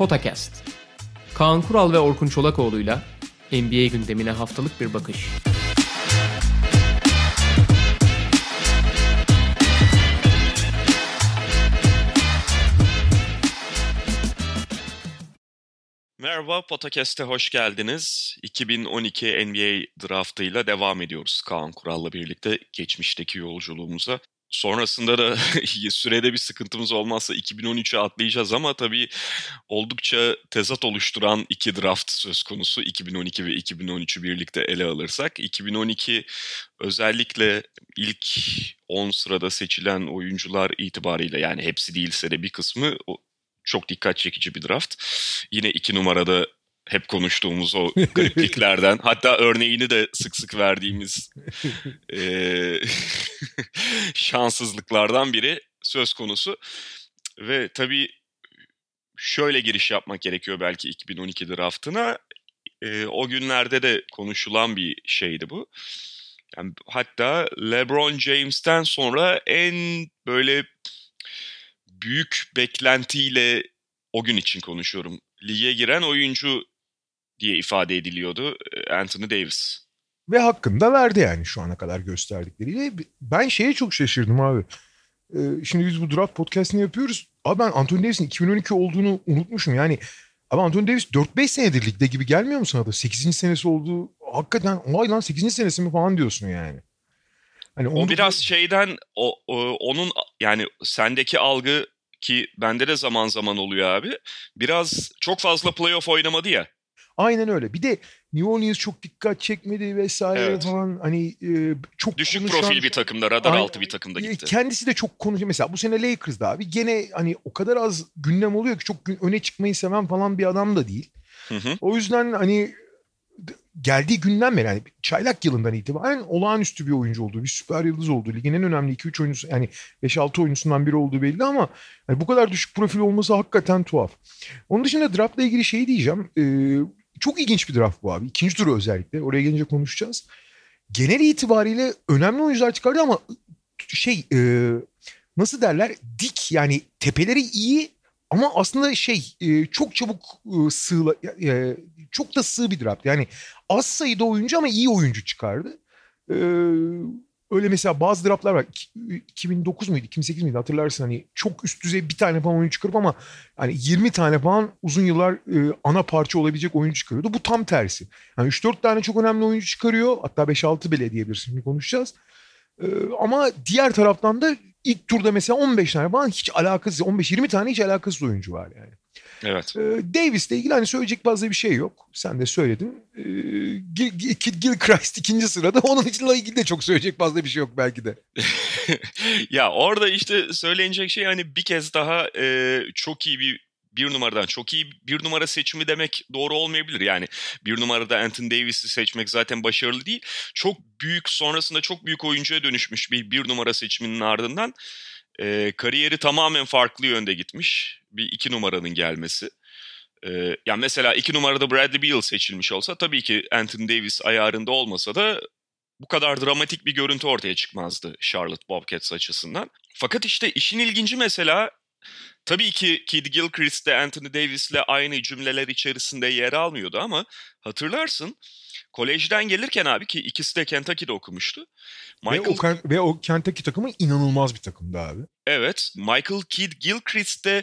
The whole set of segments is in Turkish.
Potakast. Kaan Kural ve Orkun Çolakoğlu'yla NBA gündemine haftalık bir bakış. Merhaba, Potakast'e hoş geldiniz. 2012 NBA draftıyla devam ediyoruz Kaan Kural'la birlikte geçmişteki yolculuğumuza. Sonrasında da sürede bir sıkıntımız olmazsa 2013'e atlayacağız ama tabii oldukça tezat oluşturan iki draft söz konusu 2012 ve 2013'ü birlikte ele alırsak. 2012 özellikle ilk 10 sırada seçilen oyuncular itibariyle yani hepsi değilse de bir kısmı çok dikkat çekici bir draft. Yine iki numarada hep konuştuğumuz o garipliklerden hatta örneğini de sık sık verdiğimiz e, şanssızlıklardan biri söz konusu. Ve tabii şöyle giriş yapmak gerekiyor belki 2012 draftına. E, o günlerde de konuşulan bir şeydi bu. Yani hatta LeBron James'ten sonra en böyle büyük beklentiyle o gün için konuşuyorum. Lige giren oyuncu diye ifade ediliyordu Anthony Davis. Ve hakkında verdi yani şu ana kadar gösterdikleriyle. Ben şeye çok şaşırdım abi. Ee, şimdi biz bu draft podcastini yapıyoruz. Abi ben Anthony Davis'in 2012 olduğunu unutmuşum. Yani ama Anthony Davis 4-5 senedir ligde gibi gelmiyor mu sana da? 8. senesi olduğu hakikaten vay lan 8. senesi mi falan diyorsun yani. Hani o biraz şeyden o, o onun yani sendeki algı ki bende de zaman zaman oluyor abi. Biraz çok fazla playoff oynamadı ya. Aynen öyle. Bir de New Orleans çok dikkat çekmedi vesaire evet. falan hani e, çok düşük konuşan, profil bir takımda, radar aynen, altı bir takımda gitti. Kendisi de çok konuşuyor. Mesela bu sene Lakers'da abi gene hani o kadar az gündem oluyor ki çok öne çıkmayı seven falan bir adam da değil. Hı hı. O yüzden hani geldiği günden beri yani çaylak yılından itibaren olağanüstü bir oyuncu olduğu, bir süper yıldız olduğu, ligin en önemli 2-3 oyuncusu yani 5-6 oyuncusundan biri olduğu belli ama yani bu kadar düşük profil olması hakikaten tuhaf. Onun dışında draftla ilgili şeyi diyeceğim. Ee, çok ilginç bir draft bu abi. İkinci turu özellikle. Oraya gelince konuşacağız. Genel itibariyle önemli oyuncular çıkardı ama şey e, nasıl derler dik yani tepeleri iyi ama aslında şey e, çok çabuk e, sığla e, çok da sığ bir draft. Yani az sayıda oyuncu ama iyi oyuncu çıkardı. E, öyle mesela bazı draftlar var. 2009 muydu 2008 miydi hatırlarsın hani çok üst düzey bir tane falan oyuncu çıkarıp ama hani 20 tane falan uzun yıllar e, ana parça olabilecek oyuncu çıkarıyordu. Bu tam tersi. Yani 3-4 tane çok önemli oyuncu çıkarıyor. Hatta 5-6 bile diyebilirsin. Şimdi konuşacağız. E, ama diğer taraftan da ilk turda mesela 15 tane falan hiç alakası 15-20 tane hiç alakasız oyuncu var yani. Evet. Ee, Davis'le ilgili hani söyleyecek fazla bir şey yok. Sen de söyledin. Ee, Gil, Gil, Gilchrist ikinci sırada. Onun için ilgili de çok söyleyecek fazla bir şey yok belki de. ya orada işte söylenecek şey hani bir kez daha e, çok iyi bir bir numaradan çok iyi bir numara seçimi demek doğru olmayabilir. Yani bir numarada Anthony Davis'i seçmek zaten başarılı değil. Çok büyük sonrasında çok büyük oyuncuya dönüşmüş bir bir numara seçiminin ardından e, kariyeri tamamen farklı yönde gitmiş. Bir iki numaranın gelmesi. E, yani mesela iki numarada Bradley Beal seçilmiş olsa tabii ki Anthony Davis ayarında olmasa da bu kadar dramatik bir görüntü ortaya çıkmazdı Charlotte Bobcats açısından. Fakat işte işin ilginci mesela Tabii ki Kid Gilchrist de Anthony Davis'le aynı cümleler içerisinde yer almıyordu ama hatırlarsın kolejden gelirken abi ki ikisi de Kentucky'de okumuştu. Michael... Ve, o, ve o Kentucky takımı inanılmaz bir takımdı abi. Evet. Michael Kidd Gilchrist de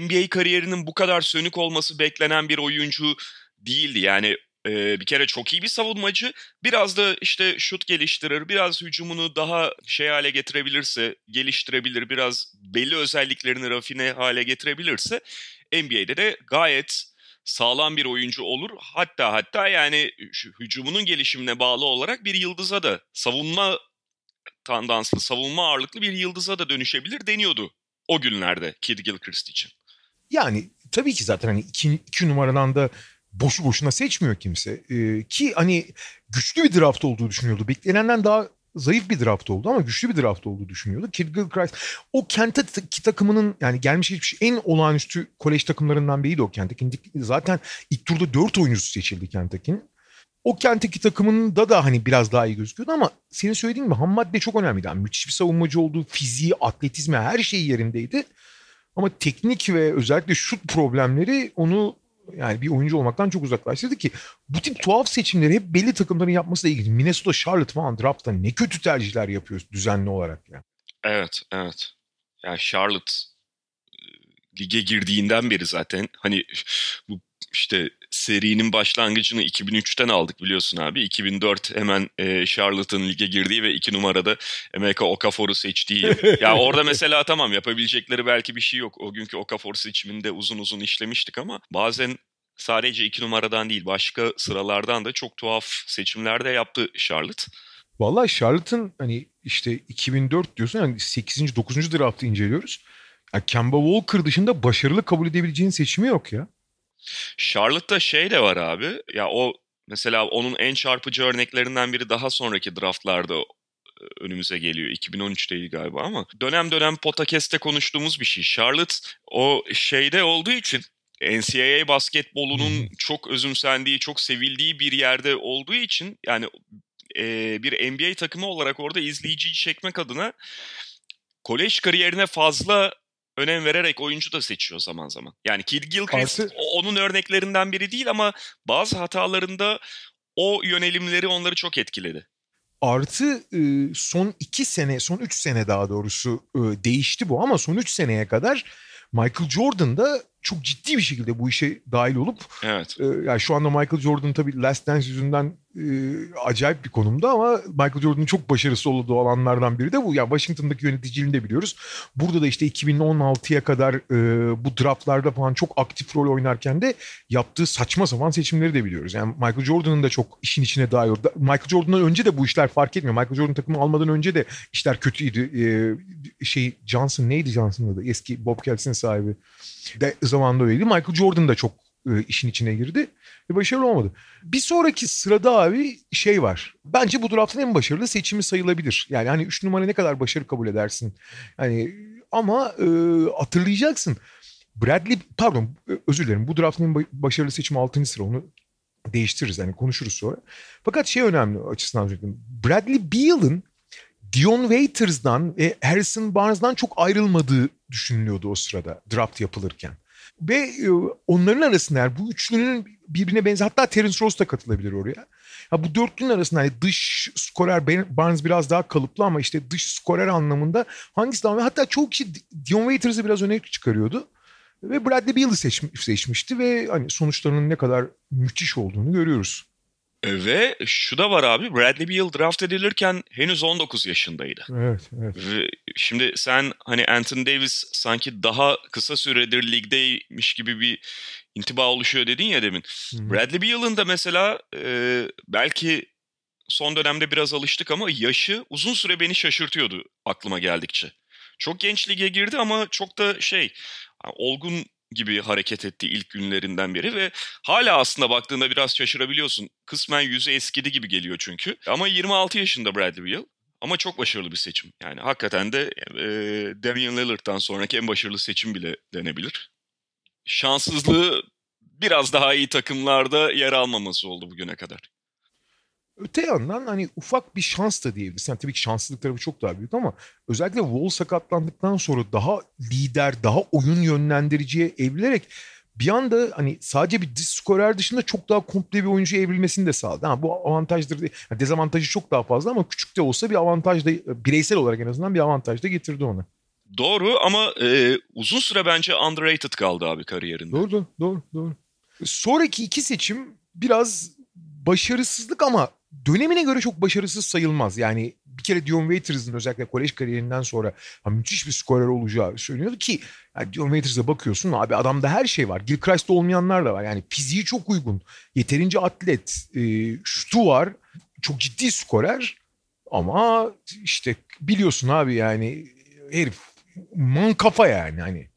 NBA kariyerinin bu kadar sönük olması beklenen bir oyuncu değildi. Yani bir kere çok iyi bir savunmacı. Biraz da işte şut geliştirir, biraz hücumunu daha şey hale getirebilirse, geliştirebilir, biraz belli özelliklerini rafine hale getirebilirse NBA'de de gayet sağlam bir oyuncu olur. Hatta hatta yani hücumunun gelişimine bağlı olarak bir yıldıza da savunma tandanslı, savunma ağırlıklı bir yıldıza da dönüşebilir deniyordu o günlerde Kid Gilchrist için. Yani tabii ki zaten hani iki, iki numaradan da boşu boşuna seçmiyor kimse. Ee, ki hani güçlü bir draft olduğu düşünüyordu. Beklenenden daha zayıf bir draft oldu ama güçlü bir draft olduğu düşünüyordu. Kid Gilchrist o Kentucky takımının yani gelmiş geçmiş en olağanüstü kolej takımlarından biriydi o Kentucky'nin. Zaten ilk turda dört oyuncusu seçildi Kentucky'nin. O Kentucky takımında da hani biraz daha iyi gözüküyordu ama senin söylediğin gibi ham madde çok önemliydi. Yani müthiş bir savunmacı olduğu, fiziği, atletizmi her şeyi yerindeydi. Ama teknik ve özellikle şut problemleri onu yani bir oyuncu olmaktan çok uzaklaştırdı ki bu tip tuhaf seçimleri hep belli takımların yapması da ilginç. Minnesota, Charlotte falan draftta ne kötü tercihler yapıyor düzenli olarak yani. Evet, evet. Yani Charlotte e, lige girdiğinden beri zaten hani bu işte serinin başlangıcını 2003'ten aldık biliyorsun abi. 2004 hemen e, Charlotte'ın lige girdiği ve iki numarada Emeka Okafor'u seçtiği. ya orada mesela tamam yapabilecekleri belki bir şey yok. O günkü Okafor seçiminde uzun uzun işlemiştik ama bazen sadece iki numaradan değil başka sıralardan da çok tuhaf seçimler de yaptı Charlotte. Vallahi Charlotte'ın hani işte 2004 diyorsun yani 8. 9. draftı inceliyoruz. Yani Kemba Walker dışında başarılı kabul edebileceğin seçimi yok ya. Charlotte'da şey de var abi. Ya o mesela onun en çarpıcı örneklerinden biri daha sonraki draftlarda önümüze geliyor. 2013'teydi galiba ama dönem dönem podcast'te konuştuğumuz bir şey. Charlotte o şeyde olduğu için NCAA basketbolunun çok özümsendiği, çok sevildiği bir yerde olduğu için yani e, bir NBA takımı olarak orada izleyiciyi çekmek adına kolej kariyerine fazla önem vererek oyuncu da seçiyor zaman zaman. Yani Gilchrist Artı... onun örneklerinden biri değil ama bazı hatalarında o yönelimleri onları çok etkiledi. Artı son iki sene, son üç sene daha doğrusu değişti bu ama son üç seneye kadar Michael Jordan da çok ciddi bir şekilde bu işe dahil olup evet. e, yani şu anda Michael Jordan tabii Last Dance yüzünden e, acayip bir konumda ama Michael Jordan'ın çok başarısı olduğu alanlardan biri de bu. Yani Washington'daki yöneticiliğini de biliyoruz. Burada da işte 2016'ya kadar e, bu draftlarda falan çok aktif rol oynarken de yaptığı saçma sapan seçimleri de biliyoruz. Yani Michael Jordan'ın da çok işin içine dahil oldu. Michael Jordan'dan önce de bu işler fark etmiyor. Michael Jordan takımı almadan önce de işler kötüydü. E, şey Johnson neydi Johnson'ın adı? Eski Bob Bobcats'in sahibi de zamanında öyleydi. Michael Jordan da çok e, işin içine girdi ve başarılı olmadı. Bir sonraki sırada abi şey var. Bence bu draftın en başarılı seçimi sayılabilir. Yani hani 3 numara ne kadar başarı kabul edersin. Yani ama e, hatırlayacaksın. Bradley pardon e, özür dilerim. Bu draftın en başarılı seçimi 6. sıra. Onu değiştiririz yani konuşuruz sonra. Fakat şey önemli açısından söyleyeyim. Bradley Beal'ın Dion Waiters'dan ve Harrison Barnes'dan çok ayrılmadığı düşünülüyordu o sırada draft yapılırken. Ve e, onların arasında yani bu üçlünün birbirine benzer hatta Terence Ross da katılabilir oraya. Ya bu dörtlünün arasında hani dış skorer Barnes biraz daha kalıplı ama işte dış skorer anlamında hangisi daha hatta çoğu kişi Dion Waiters'ı biraz öne çıkarıyordu. Ve Bradley Beal'ı seçmiş, seçmişti ve hani sonuçlarının ne kadar müthiş olduğunu görüyoruz. E, ve şu da var abi Bradley Beal draft edilirken henüz 19 yaşındaydı. Evet, evet. Ve şimdi sen hani Anthony Davis sanki daha kısa süredir ligdeymiş gibi bir intiba oluşuyor dedin ya demin. Hı-hı. Bradley Beal'ın da mesela e, belki son dönemde biraz alıştık ama yaşı uzun süre beni şaşırtıyordu aklıma geldikçe. Çok genç lige girdi ama çok da şey olgun gibi hareket etti ilk günlerinden beri ve hala aslında baktığında biraz şaşırabiliyorsun. Kısmen yüzü eskidi gibi geliyor çünkü. Ama 26 yaşında Bradley Beal. Ama çok başarılı bir seçim. Yani hakikaten de e, Damian Lillard'dan sonraki en başarılı seçim bile denebilir. Şanssızlığı biraz daha iyi takımlarda yer almaması oldu bugüne kadar. Öte yandan hani ufak bir şans da diyebiliriz. Yani tabii ki şanssızlık tarafı çok daha büyük ama özellikle Wall sakatlandıktan sonra daha lider, daha oyun yönlendiriciye evrilerek bir anda hani sadece bir dış skorer dışında çok daha komple bir oyuncu evrilmesini de sağladı. Ha, bu avantajdır. Yani dezavantajı çok daha fazla ama küçük de olsa bir avantaj da bireysel olarak en azından bir avantaj da getirdi ona. Doğru ama e, uzun süre bence underrated kaldı abi kariyerinde. Doğru, doğru, doğru. Sonraki iki seçim biraz başarısızlık ama dönemine göre çok başarısız sayılmaz. Yani bir kere Dion Waiters'ın özellikle kolej kariyerinden sonra ha, müthiş bir skorer olacağı söyleniyordu ki yani Dion Waiters'a bakıyorsun abi adamda her şey var. Gilchrist'te olmayanlar da var. Yani fiziği çok uygun. Yeterince atlet. E, şutu var. Çok ciddi skorer. Ama işte biliyorsun abi yani herif man kafa yani hani.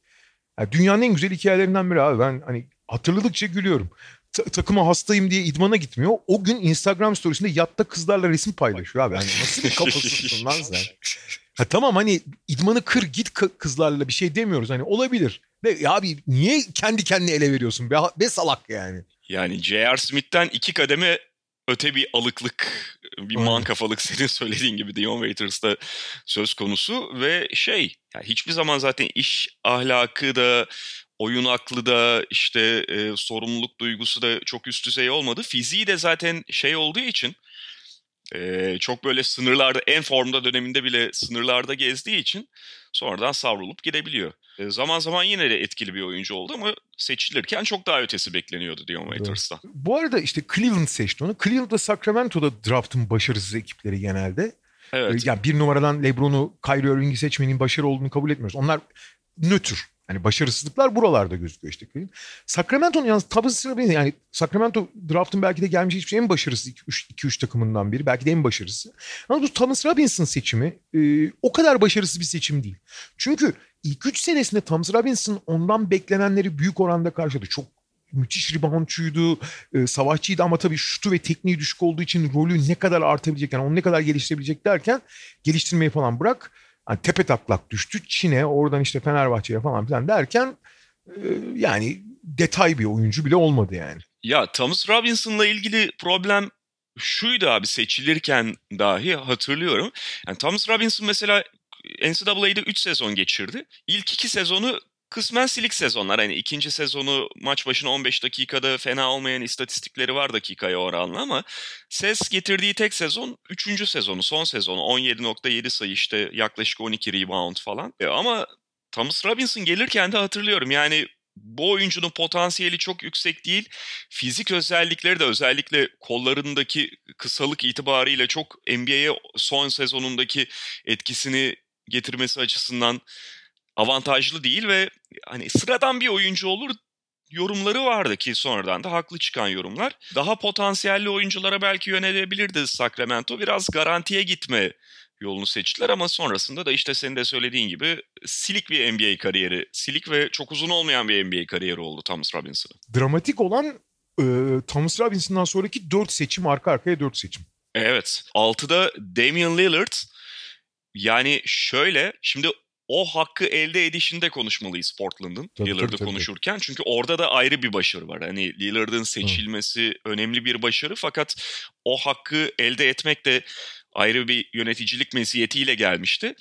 Yani dünyanın en güzel hikayelerinden biri abi. Ben hani hatırladıkça gülüyorum ta- takıma hastayım diye idmana gitmiyor. O gün Instagram storiesinde yatta kızlarla resim paylaşıyor abi. Yani nasıl bir kafasısın lan sen? Ha, tamam hani idmanı kır git kızlarla bir şey demiyoruz. Hani olabilir. Ve ya abi niye kendi kendine ele veriyorsun? Be, be salak yani. Yani J.R. Smith'ten iki kademe öte bir alıklık, bir Aynen. man kafalık senin söylediğin gibi Dion Waiters'ta söz konusu ve şey yani hiçbir zaman zaten iş ahlakı da oyun aklı da işte e, sorumluluk duygusu da çok üst düzey olmadı. Fiziği de zaten şey olduğu için e, çok böyle sınırlarda en formda döneminde bile sınırlarda gezdiği için sonradan savrulup gidebiliyor. E, zaman zaman yine de etkili bir oyuncu oldu ama seçilirken çok daha ötesi bekleniyordu Dion Waiters'tan. Bu arada işte Cleveland seçti onu. Cleveland ve Sacramento'da draft'ın başarısız ekipleri genelde. Evet. Yani bir numaradan LeBron'u, Kyrie Irving'i seçmenin başarı olduğunu kabul etmiyoruz. Onlar nötr. Hani başarısızlıklar buralarda gözüküyor işte. Sacramento'nun yalnız tabii sıra yani Sacramento draft'ın belki de gelmiş hiçbir şey en başarısı 2-3 takımından biri. Belki de en başarısı. Ama bu Thomas Robinson seçimi e, o kadar başarısız bir seçim değil. Çünkü ilk 3 senesinde Thomas Robinson ondan beklenenleri büyük oranda karşıladı. Çok müthiş reboundçuydu, e, savaşçıydı ama tabii şutu ve tekniği düşük olduğu için rolü ne kadar artabilecek yani onu ne kadar geliştirebilecek derken geliştirmeyi falan bırak hani tepe taklak düştü. Çin'e oradan işte Fenerbahçe'ye falan filan derken e, yani detay bir oyuncu bile olmadı yani. Ya Thomas Robinson'la ilgili problem şuydu abi seçilirken dahi hatırlıyorum. Yani Thomas Robinson mesela NCAA'de 3 sezon geçirdi. İlk iki sezonu kısmen silik sezonlar. Hani ikinci sezonu maç başına 15 dakikada fena olmayan istatistikleri var dakikaya oranla ama ses getirdiği tek sezon 3. sezonu, son sezonu. 17.7 sayı işte yaklaşık 12 rebound falan. E ama Thomas Robinson gelirken de hatırlıyorum yani bu oyuncunun potansiyeli çok yüksek değil. Fizik özellikleri de özellikle kollarındaki kısalık itibariyle çok NBA'ye son sezonundaki etkisini getirmesi açısından avantajlı değil ve hani sıradan bir oyuncu olur yorumları vardı ki sonradan da haklı çıkan yorumlar. Daha potansiyelli oyunculara belki yönelebilirdi Sacramento. Biraz garantiye gitme yolunu seçtiler ama sonrasında da işte senin de söylediğin gibi silik bir NBA kariyeri, silik ve çok uzun olmayan bir NBA kariyeri oldu Thomas Robinson'ın. Dramatik olan e, Thomas Robinson'dan sonraki 4 seçim arka arkaya 4 seçim. Evet. 6'da Damian Lillard. Yani şöyle şimdi o hakkı elde edişinde konuşmalıyız Portland'ın Lillard'ı konuşurken. Çünkü orada da ayrı bir başarı var. Hani Lillard'ın seçilmesi Hı. önemli bir başarı fakat o hakkı elde etmek de ayrı bir yöneticilik meziyetiyle gelmişti.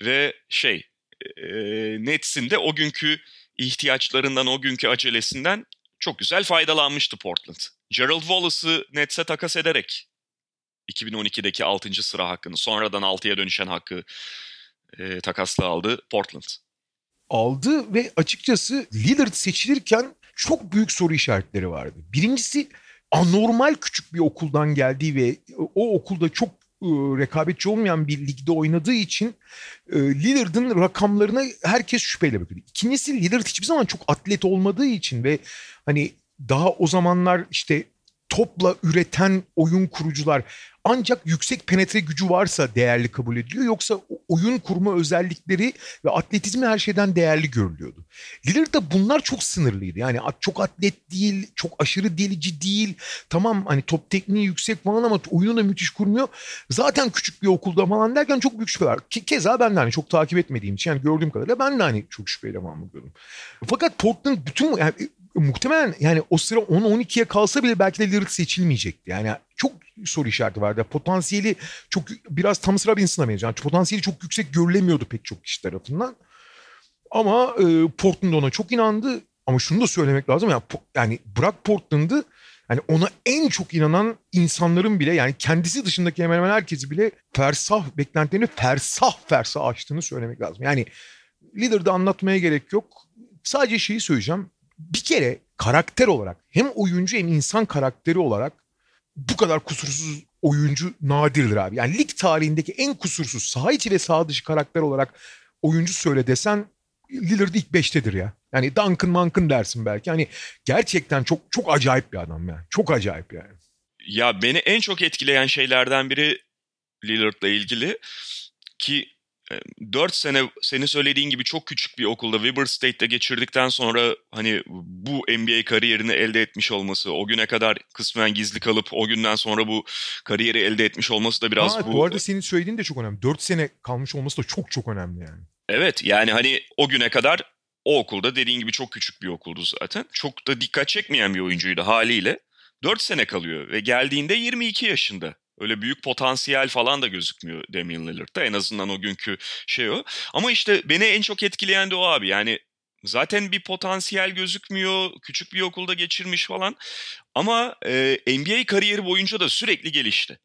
Ve şey e, Nets'in de o günkü ihtiyaçlarından, o günkü acelesinden çok güzel faydalanmıştı Portland. Gerald Wallace'ı Nets'e takas ederek 2012'deki 6. sıra hakkını, sonradan 6'ya dönüşen hakkı e, takasla aldı Portland. Aldı ve açıkçası Lillard seçilirken çok büyük soru işaretleri vardı. Birincisi anormal küçük bir okuldan geldiği ve o okulda çok e, rekabetçi olmayan bir ligde oynadığı için e, Lillard'ın rakamlarına herkes şüpheyle bakıyor. İkincisi Lillard hiçbir zaman çok atlet olmadığı için ve hani daha o zamanlar işte topla üreten oyun kurucular ancak yüksek penetre gücü varsa değerli kabul ediliyor. Yoksa oyun kurma özellikleri ve atletizmi her şeyden değerli görülüyordu. Lillard'da bunlar çok sınırlıydı. Yani çok atlet değil, çok aşırı delici değil. Tamam hani top tekniği yüksek falan ama oyunu da müthiş kurmuyor. Zaten küçük bir okulda falan derken çok büyük şüpheler. Keza ben de hani çok takip etmediğim için yani gördüğüm kadarıyla ben de hani çok şüpheyle falan bakıyordum. Fakat Portland bütün yani muhtemelen yani o sıra 10-12'ye kalsa bile belki de Lillard seçilmeyecekti. Yani çok soru işareti vardı. Potansiyeli çok biraz Thomas Robinson'a benziyor. Yani potansiyeli çok yüksek görülemiyordu pek çok kişi tarafından. Ama e, Portland ona çok inandı. Ama şunu da söylemek lazım. Yani, yani bırak Portland'ı yani ona en çok inanan insanların bile yani kendisi dışındaki hemen hemen herkesi bile fersah beklentilerini fersah fersah açtığını söylemek lazım. Yani Lillard'ı anlatmaya gerek yok. Sadece şeyi söyleyeceğim bir kere karakter olarak hem oyuncu hem insan karakteri olarak bu kadar kusursuz oyuncu nadirdir abi. Yani lig tarihindeki en kusursuz saha içi ve saha dışı karakter olarak oyuncu söyle desen Lillard ilk beştedir ya. Yani Duncan Mankın dersin belki. Hani gerçekten çok çok acayip bir adam yani. Çok acayip yani. Ya beni en çok etkileyen şeylerden biri Lillard'la ilgili ki 4 sene senin söylediğin gibi çok küçük bir okulda Weber State'te geçirdikten sonra hani bu NBA kariyerini elde etmiş olması, o güne kadar kısmen gizli kalıp o günden sonra bu kariyeri elde etmiş olması da biraz ha, bu... Bu arada senin söylediğin de çok önemli. 4 sene kalmış olması da çok çok önemli yani. Evet yani hani o güne kadar o okulda dediğin gibi çok küçük bir okuldu zaten. Çok da dikkat çekmeyen bir oyuncuydu haliyle. 4 sene kalıyor ve geldiğinde 22 yaşında. Öyle büyük potansiyel falan da gözükmüyor Damian Lillard'da. En azından o günkü şey o. Ama işte beni en çok etkileyen de o abi. Yani zaten bir potansiyel gözükmüyor. Küçük bir okulda geçirmiş falan. Ama e, NBA kariyeri boyunca da sürekli gelişti.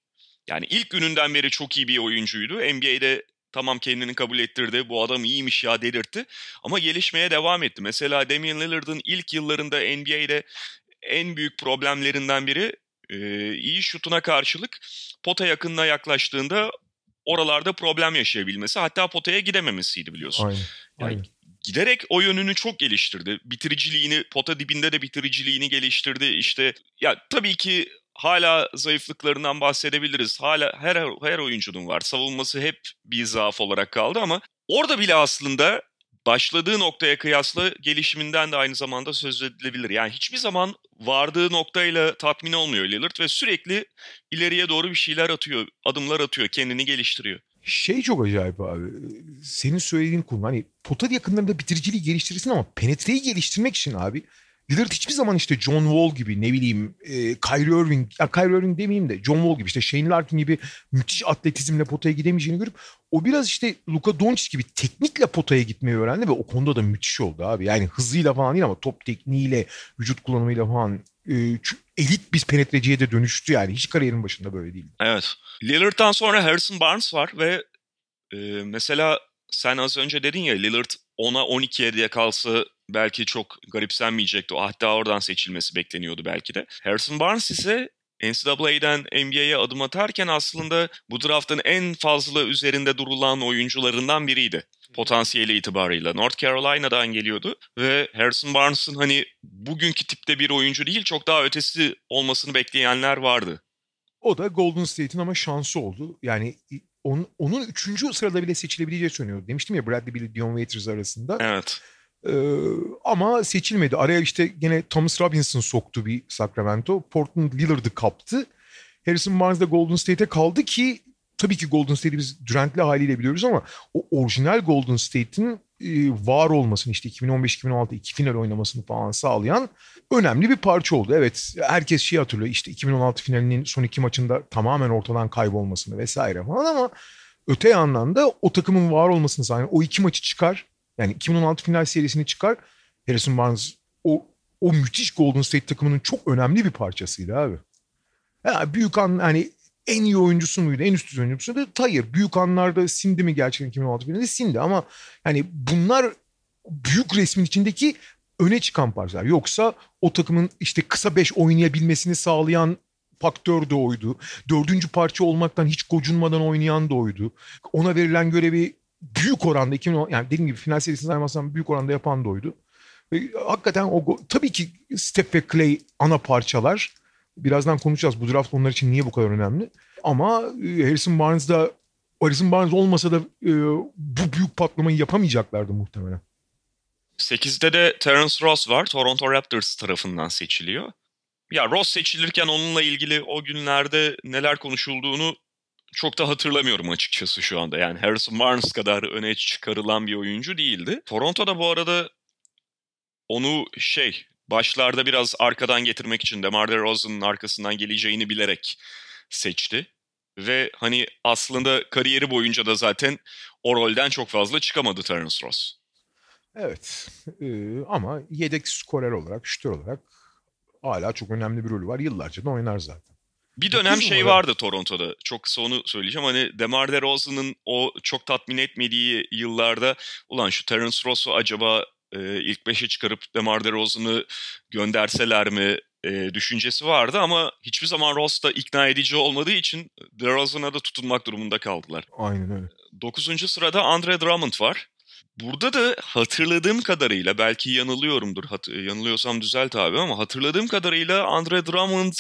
Yani ilk gününden beri çok iyi bir oyuncuydu. NBA'de tamam kendini kabul ettirdi. Bu adam iyiymiş ya delirtti. Ama gelişmeye devam etti. Mesela Damian Lillard'ın ilk yıllarında NBA'de en büyük problemlerinden biri e, iyi şutuna karşılık pota yakınına yaklaştığında oralarda problem yaşayabilmesi. Hatta potaya gidememesiydi biliyorsun. Aynen. Yani aynen. giderek o yönünü çok geliştirdi. Bitiriciliğini, pota dibinde de bitiriciliğini geliştirdi. İşte ya tabii ki hala zayıflıklarından bahsedebiliriz. Hala her her oyuncunun var. Savunması hep bir zaaf olarak kaldı ama orada bile aslında başladığı noktaya kıyasla gelişiminden de aynı zamanda söz edilebilir. Yani hiçbir zaman vardığı noktayla tatmin olmuyor Lillard ve sürekli ileriye doğru bir şeyler atıyor, adımlar atıyor, kendini geliştiriyor. Şey çok acayip abi. Senin söylediğin konu hani pota yakınlarında bitiriciliği geliştirirsin ama penetreyi geliştirmek için abi Lillard hiçbir zaman işte John Wall gibi ne bileyim e, Kyrie Irving, ya Kyrie Irving demeyeyim de John Wall gibi işte Shane Larkin gibi müthiş atletizmle potaya gidemeyeceğini görüp o biraz işte Luka Doncic gibi teknikle potaya gitmeyi öğrendi ve o konuda da müthiş oldu abi. Yani hızıyla falan değil ama top tekniğiyle, vücut kullanımıyla falan e, elit bir penetreciye de dönüştü yani. Hiç kariyerin başında böyle değildi. Evet. Lillard'dan sonra Harrison Barnes var ve e, mesela sen az önce dedin ya Lillard 10'a 12'ye diye kalsa belki çok garipsenmeyecekti. Hatta oradan seçilmesi bekleniyordu belki de. Harrison Barnes ise NCAA'den NBA'ye adım atarken aslında bu draftın en fazla üzerinde durulan oyuncularından biriydi. Potansiyeli itibarıyla. North Carolina'dan geliyordu ve Harrison Barnes'ın hani bugünkü tipte bir oyuncu değil çok daha ötesi olmasını bekleyenler vardı. O da Golden State'in ama şansı oldu. Yani on, onun üçüncü sırada bile seçilebileceği söyleniyordu. Demiştim ya Bradley Beal, Dion Waiters arasında. Evet. Ee, ama seçilmedi. Araya işte gene Thomas Robinson soktu bir Sacramento. Portland Lillard'ı kaptı. Harrison Barnes da Golden State'e kaldı ki tabii ki Golden State'i biz Durant'li haliyle biliyoruz ama o orijinal Golden State'in e, var olmasını işte 2015-2016 iki final oynamasını falan sağlayan önemli bir parça oldu. Evet herkes şey hatırlıyor işte 2016 finalinin son iki maçında tamamen ortadan kaybolmasını vesaire falan ama öte yandan da o takımın var olmasını sağlayan o iki maçı çıkar yani 2016 final serisini çıkar. Harrison Barnes o o müthiş Golden State takımının çok önemli bir parçasıydı abi. Yani büyük an hani en iyi oyuncusu muydu, en üst düzey oyuncusu da hayır. Büyük anlarda sindi mi gerçekten 2016 finalinde sindi ama yani bunlar büyük resmin içindeki öne çıkan parçalar. Yoksa o takımın işte kısa beş oynayabilmesini sağlayan faktör de oydu. Dördüncü parça olmaktan hiç gocunmadan oynayan da oydu. Ona verilen görevi büyük oranda 2010 yani dediğim gibi final serisini saymazsam büyük oranda yapan da oydu. Ve hakikaten o tabii ki Steph ve Clay ana parçalar. Birazdan konuşacağız bu draft onlar için niye bu kadar önemli. Ama e, Harrison Barnes da Harrison Barnes olmasa da e, bu büyük patlamayı yapamayacaklardı muhtemelen. 8'de de Terence Ross var. Toronto Raptors tarafından seçiliyor. Ya Ross seçilirken onunla ilgili o günlerde neler konuşulduğunu çok da hatırlamıyorum açıkçası şu anda. Yani Harrison Barnes kadar öne çıkarılan bir oyuncu değildi. Toronto'da bu arada onu şey başlarda biraz arkadan getirmek için DeMar DeRozan'ın arkasından geleceğini bilerek seçti. Ve hani aslında kariyeri boyunca da zaten o rolden çok fazla çıkamadı Terence Ross. Evet ee, ama yedek skorer olarak, şütör olarak hala çok önemli bir rolü var. Yıllarca da oynar zaten. Bir dönem şey vardı Toronto'da. Çok kısa onu söyleyeceğim. Hani DeMar DeRozan'ın o çok tatmin etmediği yıllarda ulan şu Terence Ross'u acaba e, ilk beşe çıkarıp DeMar DeRozan'ı gönderseler mi e, düşüncesi vardı ama hiçbir zaman Ross da ikna edici olmadığı için DeRozan'a da tutunmak durumunda kaldılar. Aynen öyle. Dokuzuncu sırada Andre Drummond var. Burada da hatırladığım kadarıyla belki yanılıyorumdur. Hat yanılıyorsam düzelt abi ama hatırladığım kadarıyla Andre Drummond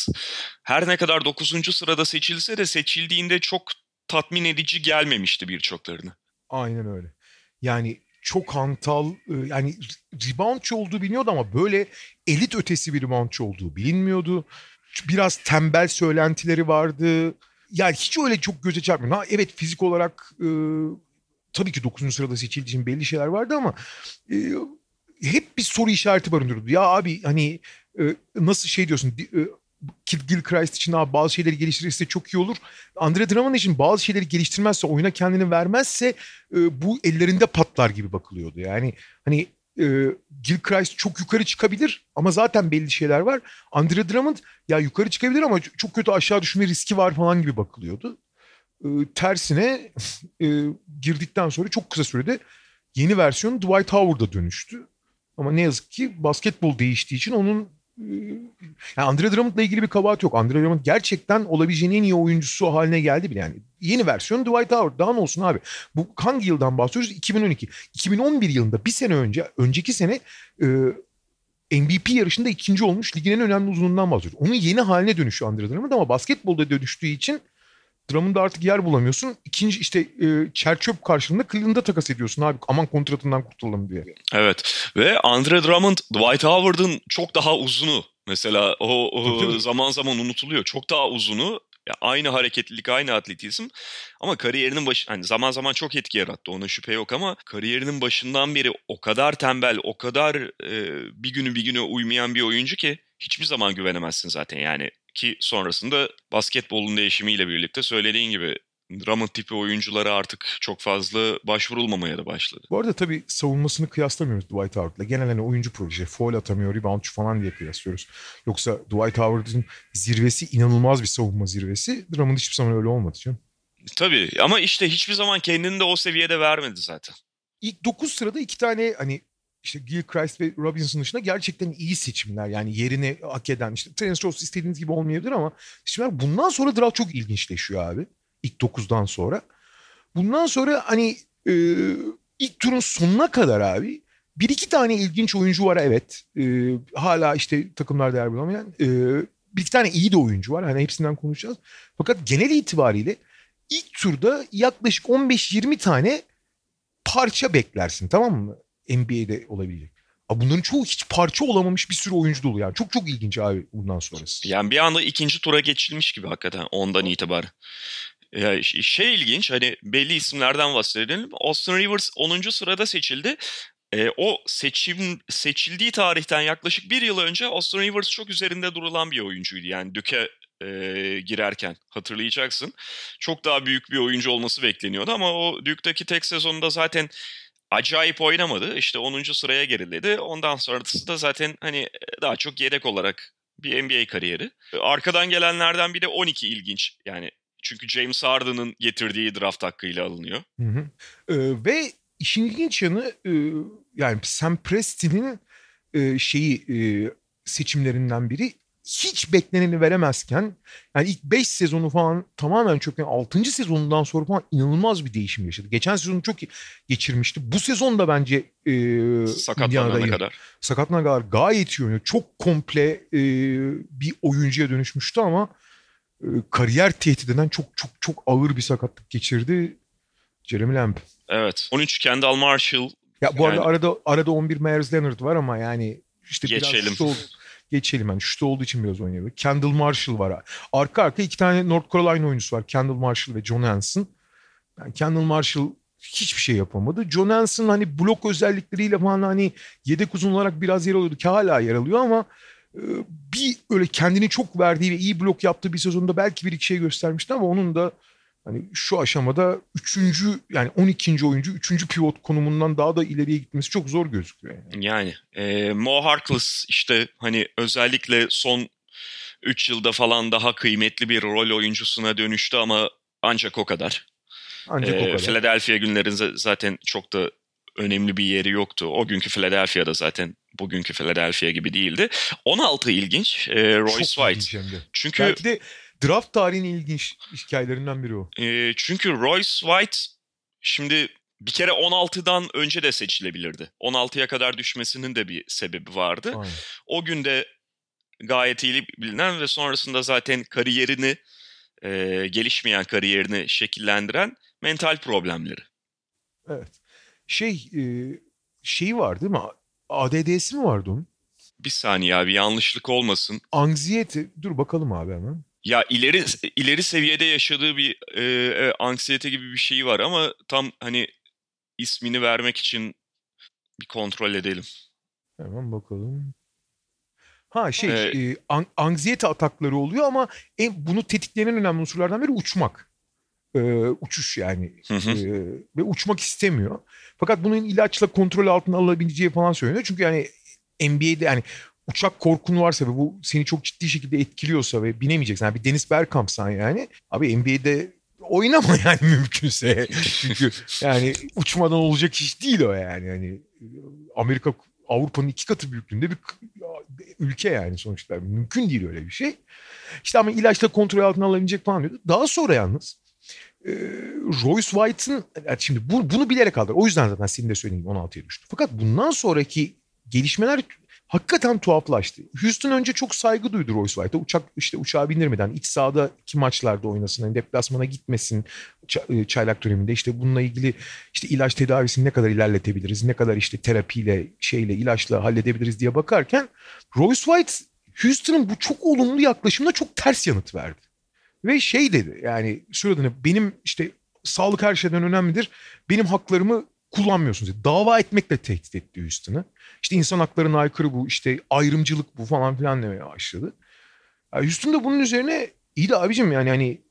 her ne kadar 9. sırada seçilse de seçildiğinde çok tatmin edici gelmemişti birçoklarını. Aynen öyle. Yani çok hantal yani reboundçı olduğu biliniyordu ama böyle elit ötesi bir reboundçı olduğu bilinmiyordu. Biraz tembel söylentileri vardı. Yani hiç öyle çok göze çarpmıyor. Ha, evet fizik olarak tabii ki 9. sırada seçildiği için belli şeyler vardı ama e, hep bir soru işareti barındırıyordu. Ya abi hani e, nasıl şey diyorsun e, Kid Gilchrist için abi bazı şeyleri geliştirirse çok iyi olur. Andre Drummond için bazı şeyleri geliştirmezse, oyuna kendini vermezse e, bu ellerinde patlar gibi bakılıyordu. Yani hani e, Gilchrist çok yukarı çıkabilir ama zaten belli şeyler var. Andre Drummond ya yukarı çıkabilir ama çok kötü aşağı düşme riski var falan gibi bakılıyordu. E, tersine e, girdikten sonra çok kısa sürede yeni versiyon Dwight Howard'a dönüştü. Ama ne yazık ki basketbol değiştiği için onun e, yani Andre Drummond'la ilgili bir kabahat yok. Andre Drummond gerçekten olabileceğin en iyi oyuncusu haline geldi bile yani. Yeni versiyon Dwight Howard. Daha ne olsun abi? Bu hangi yıldan bahsediyoruz? 2012. 2011 yılında bir sene önce, önceki sene e, MVP yarışında ikinci olmuş ligin en önemli uzunluğundan bahsediyoruz. Onun yeni haline dönüşüyor Andre Drummond ama basketbolda dönüştüğü için Drummond'da artık yer bulamıyorsun. İkinci işte e, çerçöp karşılığında Cleveland'a takas ediyorsun abi. Aman kontratından kurtulalım diye. Evet ve Andre Drummond Dwight Howard'ın çok daha uzunu. Mesela o, o zaman zaman unutuluyor. Çok daha uzunu ya aynı hareketlilik, aynı atletizm ama kariyerinin başı hani zaman zaman çok etki yarattı. Ona şüphe yok ama kariyerinin başından beri o kadar tembel, o kadar e, bir günü bir güne uymayan bir oyuncu ki hiçbir zaman güvenemezsin zaten. Yani ki sonrasında basketbolun değişimiyle birlikte söylediğin gibi Drummond tipi oyunculara artık çok fazla başvurulmamaya da başladı. Bu arada tabii savunmasını kıyaslamıyoruz Dwight Howard'la. Genel hani oyuncu proje, foul atamıyor, reboundçu falan diye kıyaslıyoruz. Yoksa Dwight Howard'ın zirvesi inanılmaz bir savunma zirvesi. Drummond hiçbir zaman öyle olmadı canım. Tabii ama işte hiçbir zaman kendini de o seviyede vermedi zaten. İlk 9 sırada iki tane hani işte Gilchrist ve Robinson dışında gerçekten iyi seçimler. Yani yerini hak eden işte Terence Ross istediğiniz gibi olmayabilir ama seçimler bundan sonra draft çok ilginçleşiyor abi. İlk 9'dan sonra. Bundan sonra hani e, ilk turun sonuna kadar abi bir iki tane ilginç oyuncu var evet. E, hala işte takımlar değer bulamayan. E, bir iki tane iyi de oyuncu var. Hani hepsinden konuşacağız. Fakat genel itibariyle ilk turda yaklaşık 15-20 tane parça beklersin tamam mı? NBA'de olabilecek. Abi bunların çoğu hiç parça olamamış bir sürü oyuncu dolu yani. Çok çok ilginç abi bundan sonrası. Yani bir anda ikinci tura geçilmiş gibi hakikaten ondan itibaren. Ya şey ilginç hani belli isimlerden bahsedelim. Austin Rivers 10. sırada seçildi. E, o seçim seçildiği tarihten yaklaşık bir yıl önce Austin Rivers çok üzerinde durulan bir oyuncuydu. Yani Duke e, girerken hatırlayacaksın. Çok daha büyük bir oyuncu olması bekleniyordu ama o Duke'daki tek sezonunda zaten acayip oynamadı. İşte 10. sıraya geriledi. Ondan sonrası da zaten hani daha çok yedek olarak bir NBA kariyeri. Arkadan gelenlerden bir de 12 ilginç. Yani çünkü James Harden'ın getirdiği draft hakkıyla alınıyor. Hı hı. Ee, ve işin ilginç yanı e, yani Sam Preston'in e, şeyi e, seçimlerinden biri hiç bekleneni veremezken yani ilk 5 sezonu falan tamamen çöken 6. sezonundan sonra falan inanılmaz bir değişim yaşadı. Geçen sezonu çok geçirmişti. Bu sezon da bence e, sakatlanana kadar. Sakatlanana kadar gayet iyi oynuyor. Çok komple e, bir oyuncuya dönüşmüştü ama e, kariyer tehdidinden çok çok çok ağır bir sakatlık geçirdi. Jeremy Lamb. Evet. 13 Kendall Marshall. Ya bu yani... arada arada arada 11 Myers Leonard var ama yani işte Geçelim. biraz geçelim. Yani şut olduğu için biraz oynuyor. Kendall Marshall var. Arka arka iki tane North Carolina oyuncusu var. Kendall Marshall ve John Hanson. Yani Kendall Marshall hiçbir şey yapamadı. John Hanson hani blok özellikleriyle falan hani yedek uzun olarak biraz yer alıyordu ki hala yer alıyor ama e, bir öyle kendini çok verdiği ve iyi blok yaptığı bir sezonda belki bir iki şey göstermişti ama onun da hani şu aşamada üçüncü yani 12. oyuncu üçüncü pivot konumundan daha da ileriye gitmesi çok zor gözüküyor. Yani, yani e, Mo Harkless işte hani özellikle son 3 yılda falan daha kıymetli bir rol oyuncusuna dönüştü ama ancak o kadar. Ancak ee, o kadar. Philadelphia günlerinde zaten çok da önemli bir yeri yoktu. O günkü Philadelphia'da zaten bugünkü Philadelphia gibi değildi. 16 ilginç. E, Royce Çok White. Çünkü Belki de draft tarihinin ilginç hikayelerinden biri o. E, çünkü Royce White şimdi bir kere 16'dan önce de seçilebilirdi. 16'ya kadar düşmesinin de bir sebebi vardı. Aynen. O günde gayet iyi bilinen ve sonrasında zaten kariyerini e, gelişmeyen kariyerini şekillendiren mental problemleri. Evet. Şey e, şeyi var değil mi? ADD'si mi vardı onun? Bir saniye abi yanlışlık olmasın. Anksiyete. Dur bakalım abi hemen. Ya ileri ileri seviyede yaşadığı bir e, e, anksiyete gibi bir şey var ama tam hani ismini vermek için bir kontrol edelim. Hemen bakalım. Ha şey evet. e, an, anksiyete atakları oluyor ama en, bunu tetikleyen en önemli unsurlardan biri uçmak. E, uçuş yani. E, ve uçmak istemiyor. Fakat bunun ilaçla kontrol altına alınabileceği falan söyleniyor. Çünkü yani NBA'de yani uçak korkun varsa ve bu seni çok ciddi şekilde etkiliyorsa ve binemeyeceksin. Yani bir Deniz Bergkamp'san yani. Abi NBA'de oynama yani mümkünse. Çünkü yani uçmadan olacak iş değil o yani. Yani Amerika Avrupa'nın iki katı büyüklüğünde bir ülke yani sonuçta. Mümkün değil öyle bir şey. İşte ama ilaçla kontrol altına alabilecek falan diyordu. Daha sonra yalnız e, Royce White'ın yani şimdi bu, bunu bilerek aldılar. O yüzden zaten senin de söylediğin 16'ya düştü. Fakat bundan sonraki gelişmeler hakikaten tuhaflaştı. Houston önce çok saygı duydu Royce White'a. Uçak işte uçağa bindirmeden iç sahada iki maçlarda oynasın. Yani deplasmana gitmesin e, çaylak döneminde. işte bununla ilgili işte ilaç tedavisini ne kadar ilerletebiliriz? Ne kadar işte terapiyle şeyle ilaçla halledebiliriz diye bakarken Royce White Houston'ın bu çok olumlu yaklaşımına çok ters yanıt verdi. Ve şey dedi yani söylediğini benim işte sağlık her şeyden önemlidir. Benim haklarımı kullanmıyorsunuz. Dava etmekle tehdit etti Houston'ı. İşte insan haklarına aykırı bu, işte ayrımcılık bu falan filan demeye başladı. Yani Houston da bunun üzerine iyi de abicim yani hani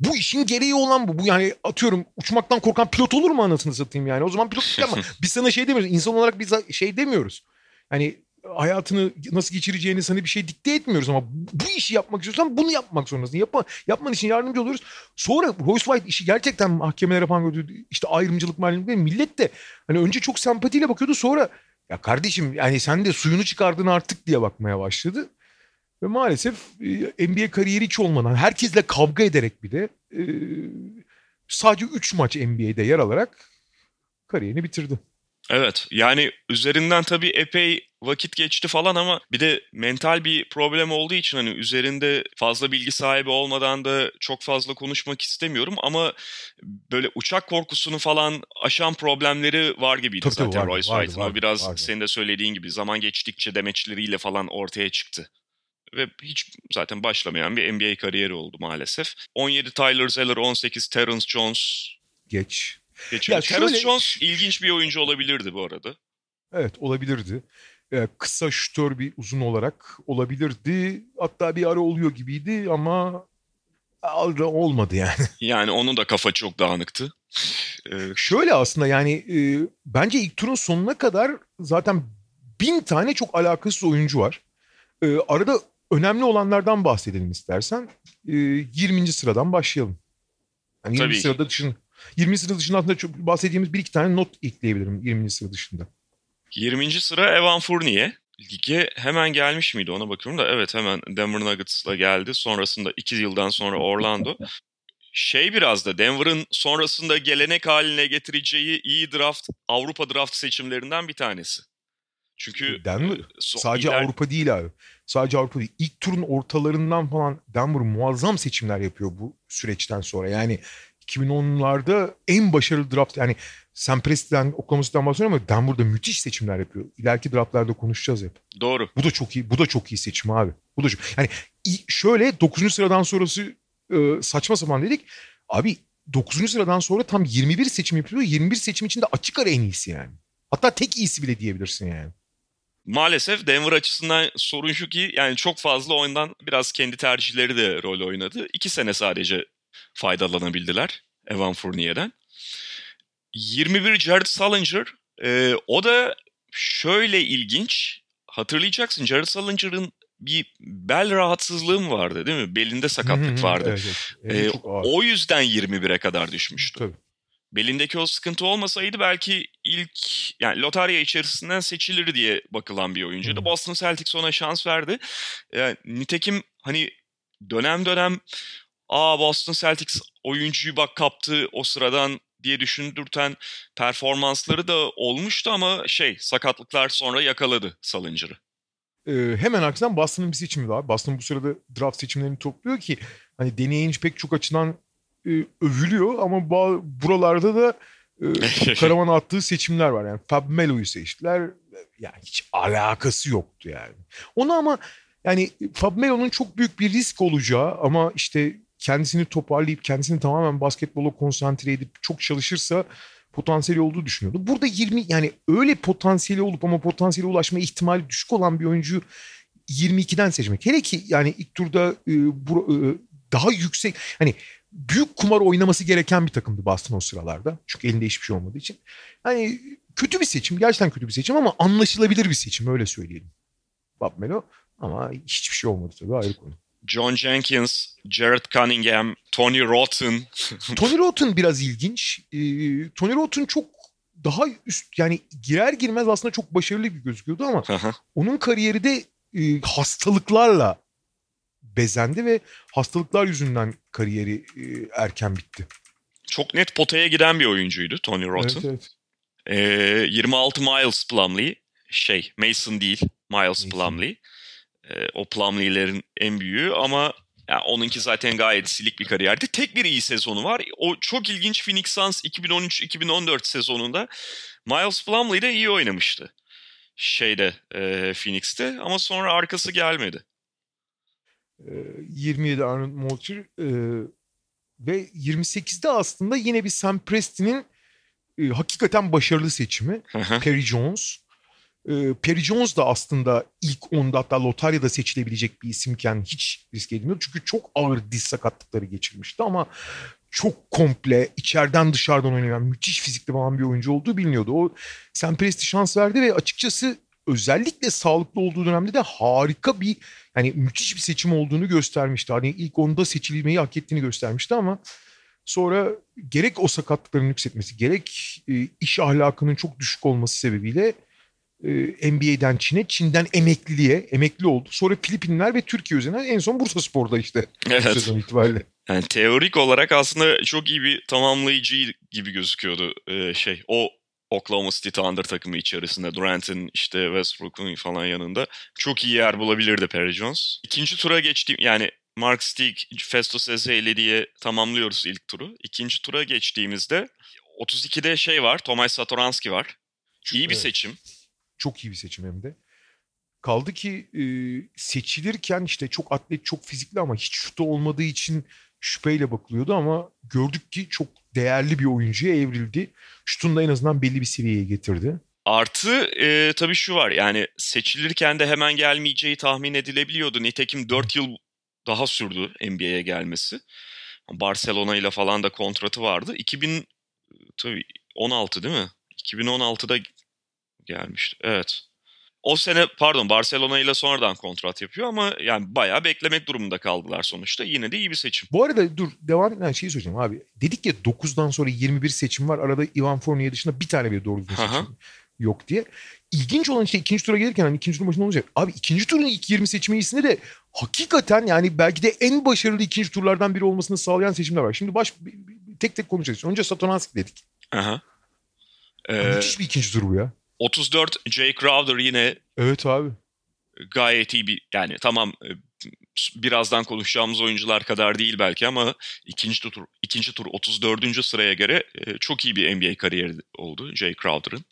bu işin gereği olan bu. Bu yani atıyorum uçmaktan korkan pilot olur mu anasını satayım yani. O zaman pilot ama biz sana şey demiyoruz. İnsan olarak biz şey demiyoruz. Hani hayatını nasıl geçireceğini sana bir şey dikte etmiyoruz ama bu işi yapmak istiyorsan bunu yapmak zorundasın. Yapma, yapman için yardımcı oluyoruz. Sonra Royce White işi gerçekten mahkemelere falan götürdü. İşte ayrımcılık malumluk millet de hani önce çok sempatiyle bakıyordu sonra ya kardeşim yani sen de suyunu çıkardın artık diye bakmaya başladı. Ve maalesef e, NBA kariyeri hiç olmadan herkesle kavga ederek bir de e, sadece 3 maç NBA'de yer alarak kariyerini bitirdi. Evet yani üzerinden tabii epey vakit geçti falan ama bir de mental bir problem olduğu için hani üzerinde fazla bilgi sahibi olmadan da çok fazla konuşmak istemiyorum ama böyle uçak korkusunu falan aşan problemleri var gibiydi tabii, zaten vardı, Royce White'ın. O biraz vardı. senin de söylediğin gibi zaman geçtikçe demeçleriyle falan ortaya çıktı ve hiç zaten başlamayan bir NBA kariyeri oldu maalesef. 17 Tyler Zeller, 18 Terence Jones. Geç. Geç. Ya Terence şöyle... Jones ilginç bir oyuncu olabilirdi bu arada. Evet olabilirdi. Ee, kısa şütör bir uzun olarak olabilirdi. Hatta bir ara oluyor gibiydi ama olmadı yani. Yani onun da kafa çok dağınıktı. Ee... Şöyle aslında yani e, bence ilk turun sonuna kadar zaten bin tane çok alakasız oyuncu var. E, arada önemli olanlardan bahsedelim istersen. E, 20. sıradan başlayalım. Yani 20. Tabii. sırada dışın 20. sıra dışında aslında çok bahsettiğimiz bir iki tane not ekleyebilirim 20. sıra dışında. 20. sıra Evan Fournier. Lige hemen gelmiş miydi ona bakıyorum da evet hemen Denver Nuggets'la geldi. Sonrasında 2 yıldan sonra Orlando. Şey biraz da Denver'ın sonrasında gelenek haline getireceği iyi draft Avrupa draft seçimlerinden bir tanesi. Çünkü Denver so, sadece iler... Avrupa değil abi. Sadece Avrupa değil. İlk turun ortalarından falan Denver muazzam seçimler yapıyor bu süreçten sonra. Yani 2010'larda en başarılı draft yani Sam Presti'den Oklahoma City'den bahsediyorum ama Denver'da müthiş seçimler yapıyor. İleriki draftlarda konuşacağız hep. Doğru. Bu da çok iyi. Bu da çok iyi seçim abi. Bu da çok. Yani şöyle 9. sıradan sonrası e, saçma sapan dedik. Abi 9. sıradan sonra tam 21 seçim yapıyor. 21 seçim içinde açık ara en iyisi yani. Hatta tek iyisi bile diyebilirsin yani. Maalesef Denver açısından sorun şu ki yani çok fazla oyundan biraz kendi tercihleri de rol oynadı. İki sene sadece faydalanabildiler Evan Fournier'den. 21 Jared Salinger e, o da şöyle ilginç hatırlayacaksın Jared Salinger'ın bir bel rahatsızlığı mı vardı değil mi? Belinde sakatlık vardı. evet, evet. Ee, o yüzden 21'e kadar düşmüştü. Tabii. Belindeki o sıkıntı olmasaydı belki ilk yani lotarya içerisinden seçilir diye bakılan bir oyuncuydu. Boston Celtics ona şans verdi. Yani, nitekim hani dönem dönem aa Boston Celtics oyuncuyu bak kaptı o sıradan diye düşündürten performansları da olmuştu ama şey sakatlıklar sonra yakaladı Salinger'ı. Ee, hemen aksine Boston'ın bir seçimi var. Boston bu sırada draft seçimlerini topluyor ki hani deneyince pek çok açıdan e, övülüyor ama buralarda da e, karavan attığı seçimler var. Yani Fab Melo'yu seçtiler. Yani hiç alakası yoktu yani. Onu ama yani Fab Melo'nun çok büyük bir risk olacağı ama işte kendisini toparlayıp kendisini tamamen basketbola konsantre edip çok çalışırsa potansiyeli olduğu düşünüyordu. Burada 20 yani öyle potansiyeli olup ama potansiyeli ulaşma ihtimali düşük olan bir oyuncu 22'den seçmek. Hele ki yani ilk turda e, bu, e, daha yüksek hani büyük kumar oynaması gereken bir takımdı Boston o sıralarda. Çünkü elinde hiçbir şey olmadığı için. Hani kötü bir seçim. Gerçekten kötü bir seçim ama anlaşılabilir bir seçim öyle söyleyelim. Bob Melo ama hiçbir şey olmadı tabii ayrı konu. John Jenkins, Jared Cunningham, Tony Rotten. Tony Rotten biraz ilginç. Ee, Tony Rotten çok daha üst yani girer girmez aslında çok başarılı bir gözüküyordu ama onun kariyeri de e, hastalıklarla bezendi ve hastalıklar yüzünden kariyeri e, erken bitti. Çok net potaya giden bir oyuncuydu Tony Rotten. Evet, evet. Ee, 26 Miles Plumlee şey Mason değil Miles Mason. Plumlee. Ee, o Plumlee'lerin en büyüğü ama yani onunki zaten gayet silik bir kariyerdi. Tek bir iyi sezonu var. O çok ilginç Phoenix Suns 2013-2014 sezonunda Miles Plumlee de iyi oynamıştı. Şeyde e, Phoenix'te ama sonra arkası gelmedi. 27 Arnold Moulter e, ve 28'de aslında yine bir Sam Preston'in e, hakikaten başarılı seçimi. Perry Jones. E, Perry Jones da aslında ilk 10'da hatta lotaryada seçilebilecek bir isimken hiç risk edilmiyor. Çünkü çok ağır diz sakatlıkları geçirmişti ama çok komple içeriden dışarıdan oynayan müthiş fizikli falan bir oyuncu olduğu biliniyordu. O Sam Presti şans verdi ve açıkçası özellikle sağlıklı olduğu dönemde de harika bir yani müthiş bir seçim olduğunu göstermişti. Hani ilk onda seçilmeyi hak ettiğini göstermişti ama sonra gerek o sakatlıkların yükseltmesi gerek e, iş ahlakının çok düşük olması sebebiyle NBA'den Çin'e, Çin'den emekliliğe, emekli oldu. Sonra Filipinler ve Türkiye üzerinden en son Bursa Spor'da işte. Evet. Sezon itibariyle. Yani teorik olarak aslında çok iyi bir tamamlayıcı gibi gözüküyordu e, şey. O Oklahoma City Thunder takımı içerisinde Durant'in işte Westbrook'un falan yanında çok iyi yer bulabilirdi Perry Jones. İkinci tura geçtiğim yani Mark Stig, Festus Ezeli diye tamamlıyoruz ilk turu. İkinci tura geçtiğimizde 32'de şey var, Tomay Satoranski var. İyi bir evet. seçim. Çok iyi bir seçim hem de. Kaldı ki e, seçilirken işte çok atlet, çok fizikli ama hiç şutu olmadığı için şüpheyle bakılıyordu ama gördük ki çok değerli bir oyuncuya evrildi. Şutunu da en azından belli bir seviyeye getirdi. Artı e, tabii şu var yani seçilirken de hemen gelmeyeceği tahmin edilebiliyordu. Nitekim 4 yıl daha sürdü NBA'ye gelmesi. Barcelona ile falan da kontratı vardı. 2000 tabii 16 değil mi? 2016'da gelmişti. Evet. O sene pardon Barcelona ile sonradan kontrat yapıyor ama yani bayağı beklemek durumunda kaldılar sonuçta. Yine de iyi bir seçim. Bu arada dur devam eden şeyi söyleyeceğim abi. Dedik ya 9'dan sonra 21 seçim var. Arada Ivan Fournier dışında bir tane bir doğru düzgün seçim yok diye. İlginç olan işte ikinci tura gelirken hani ikinci turun başında olacak. Abi ikinci turun ilk 20 seçimi de hakikaten yani belki de en başarılı ikinci turlardan biri olmasını sağlayan seçimler var. Şimdi baş tek tek konuşacağız. Önce Satoranski dedik. Aha. Ee, Müthiş bir ikinci tur bu ya. 34 Jay Crowder yine Evet abi. Gayet iyi bir yani tamam e, birazdan konuşacağımız oyuncular kadar değil belki ama ikinci tur ikinci tur 34. sıraya göre e, çok iyi bir NBA kariyeri oldu Jay Crowder'ın.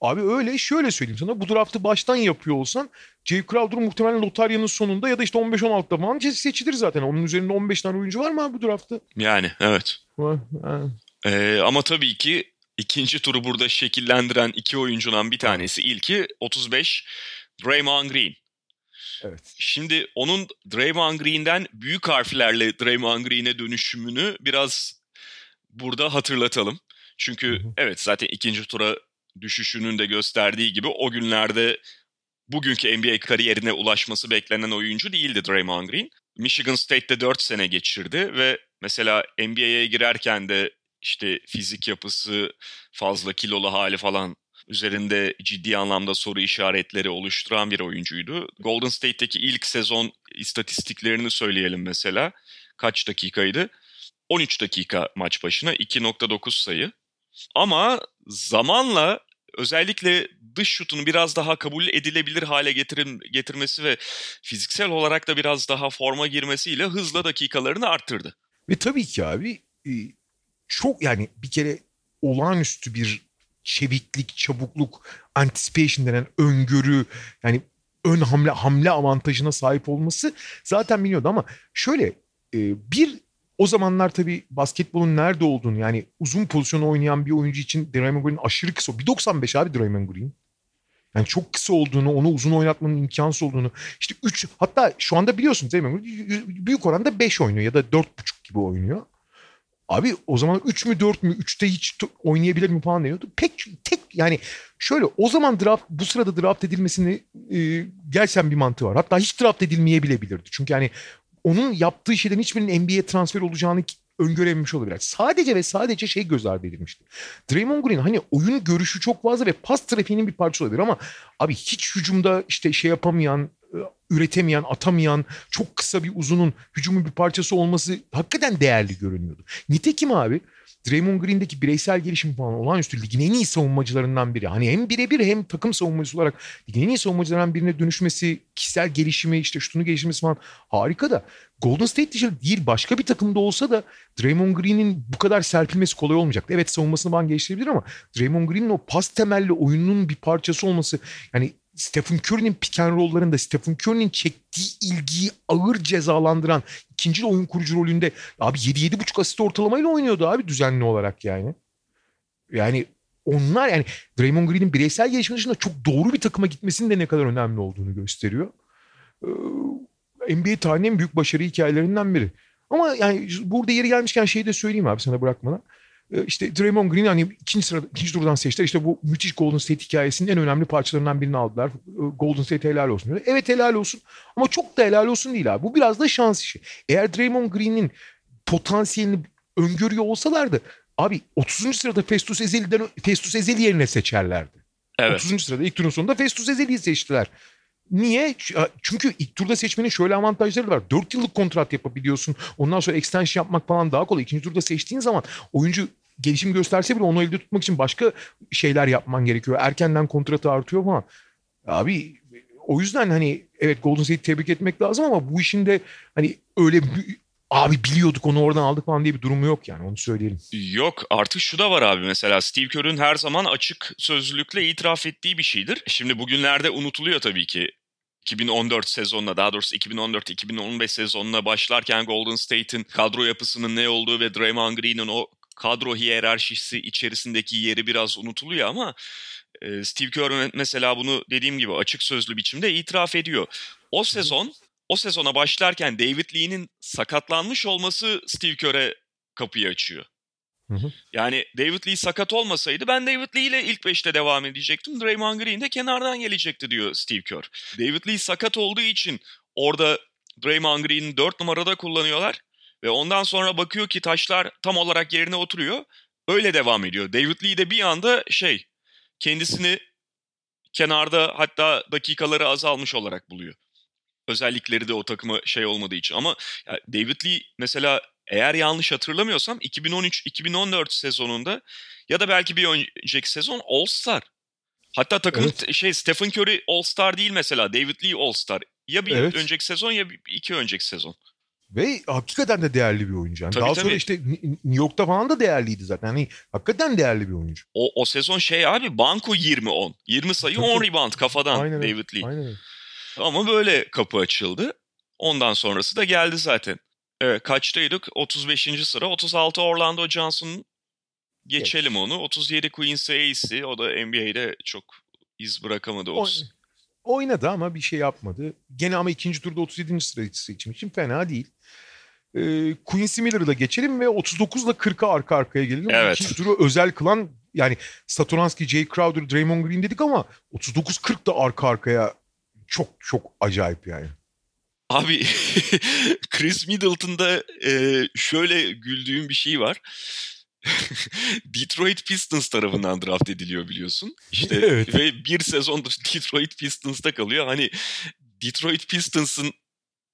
Abi öyle şöyle söyleyeyim sana bu draftı baştan yapıyor olsan Jay Crowder muhtemelen lotaryanın sonunda ya da işte 15-16'da falan seçilir zaten. Onun üzerinde 15 tane oyuncu var mı abi bu draftta? Yani evet. Ee, ama tabii ki ikinci turu burada şekillendiren iki oyuncudan bir tanesi. İlki 35 Draymond Green. Evet. Şimdi onun Draymond Green'den büyük harflerle Draymond Green'e dönüşümünü biraz burada hatırlatalım. Çünkü hı hı. evet zaten ikinci tura düşüşünün de gösterdiği gibi o günlerde bugünkü NBA kariyerine ulaşması beklenen oyuncu değildi Draymond Green. Michigan State'te 4 sene geçirdi ve mesela NBA'ye girerken de işte fizik yapısı, fazla kilolu hali falan üzerinde ciddi anlamda soru işaretleri oluşturan bir oyuncuydu. Golden State'teki ilk sezon istatistiklerini söyleyelim mesela. Kaç dakikaydı? 13 dakika maç başına 2.9 sayı. Ama zamanla özellikle dış şutunu biraz daha kabul edilebilir hale getirin, getirmesi ve fiziksel olarak da biraz daha forma girmesiyle hızla dakikalarını arttırdı. Ve tabii ki abi çok yani bir kere olağanüstü bir çeviklik, çabukluk, anticipation denen öngörü yani ön hamle hamle avantajına sahip olması zaten biliyordu ama şöyle e, bir o zamanlar tabii basketbolun nerede olduğunu yani uzun pozisyon oynayan bir oyuncu için Draymond Green aşırı kısa. 1.95 abi Draymond Green. Yani çok kısa olduğunu, onu uzun oynatmanın imkansız olduğunu. İşte 3 hatta şu anda biliyorsunuz değil mi? Büyük oranda 5 oynuyor ya da 4,5 gibi oynuyor. Abi o zaman 3 mü 4 mü 3'te hiç oynayabilir mi falan deniyordu. Pek tek yani şöyle o zaman draft bu sırada draft edilmesini e, gelsen bir mantığı var. Hatta hiç draft edilmeyebilebilirdi. Çünkü yani onun yaptığı şeylerin hiçbirinin NBA transfer olacağını öngörememiş olabilir. Sadece ve sadece şey göz ardı edilmişti. Draymond Green hani oyun görüşü çok fazla ve pas trafiğinin bir parçası olabilir ama abi hiç hücumda işte şey yapamayan, üretemeyen, atamayan, çok kısa bir uzunun hücumun bir parçası olması hakikaten değerli görünüyordu. Nitekim abi Draymond Green'deki bireysel gelişim falan olağanüstü ligin en iyi savunmacılarından biri. Hani hem birebir hem takım savunmacısı olarak ligin en iyi savunmacılarından birine dönüşmesi, kişisel gelişimi, işte şutunu geliştirmesi falan harika da Golden State dışı değil başka bir takımda olsa da Draymond Green'in bu kadar serpilmesi kolay olmayacaktı. Evet savunmasını falan geliştirebilir ama Draymond Green'in o pas temelli oyunun bir parçası olması yani Stephen Curry'nin pick and roll'larında Stephen Curry'nin çektiği ilgiyi ağır cezalandıran ikinci oyun kurucu rolünde abi 7-7,5 asist ortalamayla oynuyordu abi düzenli olarak yani. Yani onlar yani Draymond Green'in bireysel gelişimi dışında çok doğru bir takıma gitmesinin de ne kadar önemli olduğunu gösteriyor. Ee, NBA tarihinin büyük başarı hikayelerinden biri. Ama yani burada yeri gelmişken şeyi de söyleyeyim abi sana bırakmadan. Ee, işte Draymond Green hani ikinci sırada ikinci turdan seçtiler. İşte bu müthiş Golden State hikayesinin en önemli parçalarından birini aldılar. Ee, Golden State helal olsun diyor. Evet helal olsun ama çok da helal olsun değil abi. Bu biraz da şans işi. Eğer Draymond Green'in potansiyelini öngörüyor olsalardı abi 30. sırada Festus Ezeli'den Festus Ezeli yerine seçerlerdi. Evet. 30. sırada ilk turun sonunda Festus Ezeli'yi seçtiler. Niye? Çünkü ilk turda seçmenin şöyle avantajları var. 4 yıllık kontrat yapabiliyorsun. Ondan sonra extension yapmak falan daha kolay. İkinci turda seçtiğin zaman oyuncu gelişim gösterse bile onu elde tutmak için başka şeyler yapman gerekiyor. Erkenden kontratı artıyor falan. Abi o yüzden hani evet Golden State'i tebrik etmek lazım ama bu işin de hani öyle abi biliyorduk onu oradan aldık falan diye bir durumu yok yani onu söyleyelim. Yok artık şu da var abi mesela Steve Kerr'ün her zaman açık sözlülükle itiraf ettiği bir şeydir. Şimdi bugünlerde unutuluyor tabii ki 2014 sezonuna daha doğrusu 2014-2015 sezonuna başlarken Golden State'in kadro yapısının ne olduğu ve Draymond Green'in o kadro hiyerarşisi içerisindeki yeri biraz unutuluyor ama e, Steve Kerr mesela bunu dediğim gibi açık sözlü biçimde itiraf ediyor. O sezon o sezona başlarken David Lee'nin sakatlanmış olması Steve Kerr'e kapıyı açıyor. Yani David Lee sakat olmasaydı ben David Lee ile ilk 5'te devam edecektim. Draymond Green de kenardan gelecekti diyor Steve Kerr. David Lee sakat olduğu için orada Draymond Green'i 4 numarada kullanıyorlar. Ve ondan sonra bakıyor ki taşlar tam olarak yerine oturuyor. Öyle devam ediyor. David Lee de bir anda şey kendisini kenarda hatta dakikaları azalmış olarak buluyor. Özellikleri de o takıma şey olmadığı için. Ama David Lee mesela eğer yanlış hatırlamıyorsam 2013-2014 sezonunda ya da belki bir önceki sezon All Star. Hatta takım evet. şey Stephen Curry All Star değil mesela David Lee All Star. Ya bir evet. önceki sezon ya bir iki önceki sezon. Ve hakikaten de değerli bir oyuncu. Yani tabii, daha tabii. sonra işte New York'ta falan da değerliydi zaten. Yani hakikaten değerli bir oyuncu. O, o sezon şey abi banko 20-10. 20 sayı tabii, 10 rebound kafadan Aynen David Lee. Aynen Ama böyle kapı açıldı. Ondan sonrası da geldi zaten. Evet kaçtaydık? 35. sıra. 36 Orlando Johnson geçelim Geç. onu. 37 Quincy Ace'i. O da NBA'de çok iz bırakamadı. 30. oynadı ama bir şey yapmadı. Gene ama ikinci turda 37. sıra seçim için fena değil. Ee, Quincy Miller'ı geçelim ve 39 ile 40'a arka arkaya gelelim. Evet. İkinci turu özel kılan yani Satoranski, Jay Crowder, Draymond Green dedik ama 39-40 da arka arkaya çok çok acayip yani. Abi Chris Middleton'da e, şöyle güldüğüm bir şey var. Detroit Pistons tarafından draft ediliyor biliyorsun. İşte evet. ve bir sezondur Detroit Pistons'ta kalıyor. Hani Detroit Pistons'ın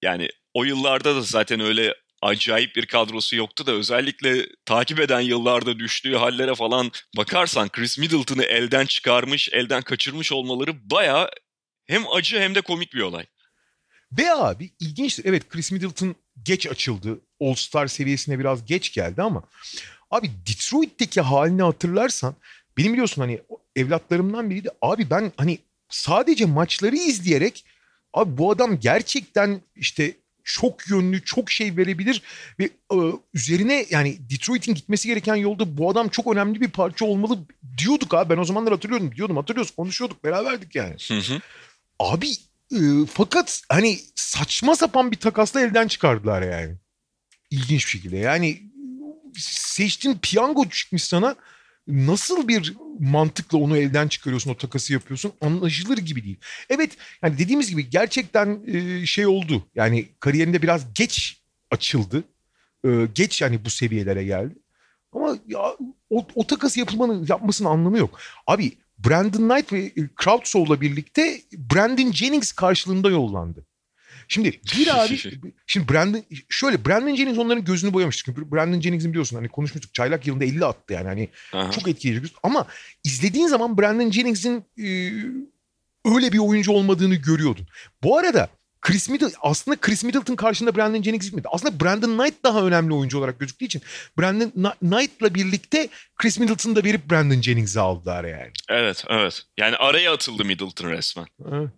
yani o yıllarda da zaten öyle acayip bir kadrosu yoktu da özellikle takip eden yıllarda düştüğü hallere falan bakarsan Chris Middleton'ı elden çıkarmış, elden kaçırmış olmaları baya hem acı hem de komik bir olay. Ve abi ilginç. Evet Chris Middleton geç açıldı. All-Star seviyesine biraz geç geldi ama abi Detroit'teki halini hatırlarsan benim biliyorsun hani evlatlarımdan biriydi. Abi ben hani sadece maçları izleyerek abi bu adam gerçekten işte çok yönlü, çok şey verebilir ve e, üzerine yani Detroit'in gitmesi gereken yolda bu adam çok önemli bir parça olmalı diyorduk abi. Ben o zamanlar hatırlıyorum. Diyordum hatırlıyoruz konuşuyorduk beraberdik yani. Hı hı. Abi e, fakat hani saçma sapan bir takasla elden çıkardılar yani. İlginç bir şekilde. Yani seçtiğin piyango çıkmış sana nasıl bir mantıkla onu elden çıkarıyorsun, o takası yapıyorsun anlaşılır gibi değil. Evet yani dediğimiz gibi gerçekten e, şey oldu. Yani kariyerinde biraz geç açıldı. E, geç yani bu seviyelere geldi. Ama ya o, o takası yapılmanın yapmasının anlamı yok. Abi Brandon Knight ve Krautsow'la birlikte Brandon Jennings karşılığında yollandı. Şimdi bir abi şimdi Brandon şöyle Brandon Jennings onların gözünü boyamıştı. Çünkü Brandon Jennings'in biliyorsun hani konuşmuştuk çaylak yılında 50 attı yani hani Aha. çok etkileyici. Ama izlediğin zaman Brandon Jennings'in e, öyle bir oyuncu olmadığını görüyordun. Bu arada Chris Middleton aslında Chris Middleton karşında Brandon Jennings gitmedi. Aslında Brandon Knight daha önemli oyuncu olarak gözüktüğü için Brandon Knight'la birlikte Chris Middleton'ı da verip Brandon Jennings'i aldılar yani. Evet, evet. Yani araya atıldı Middleton resmen. Evet.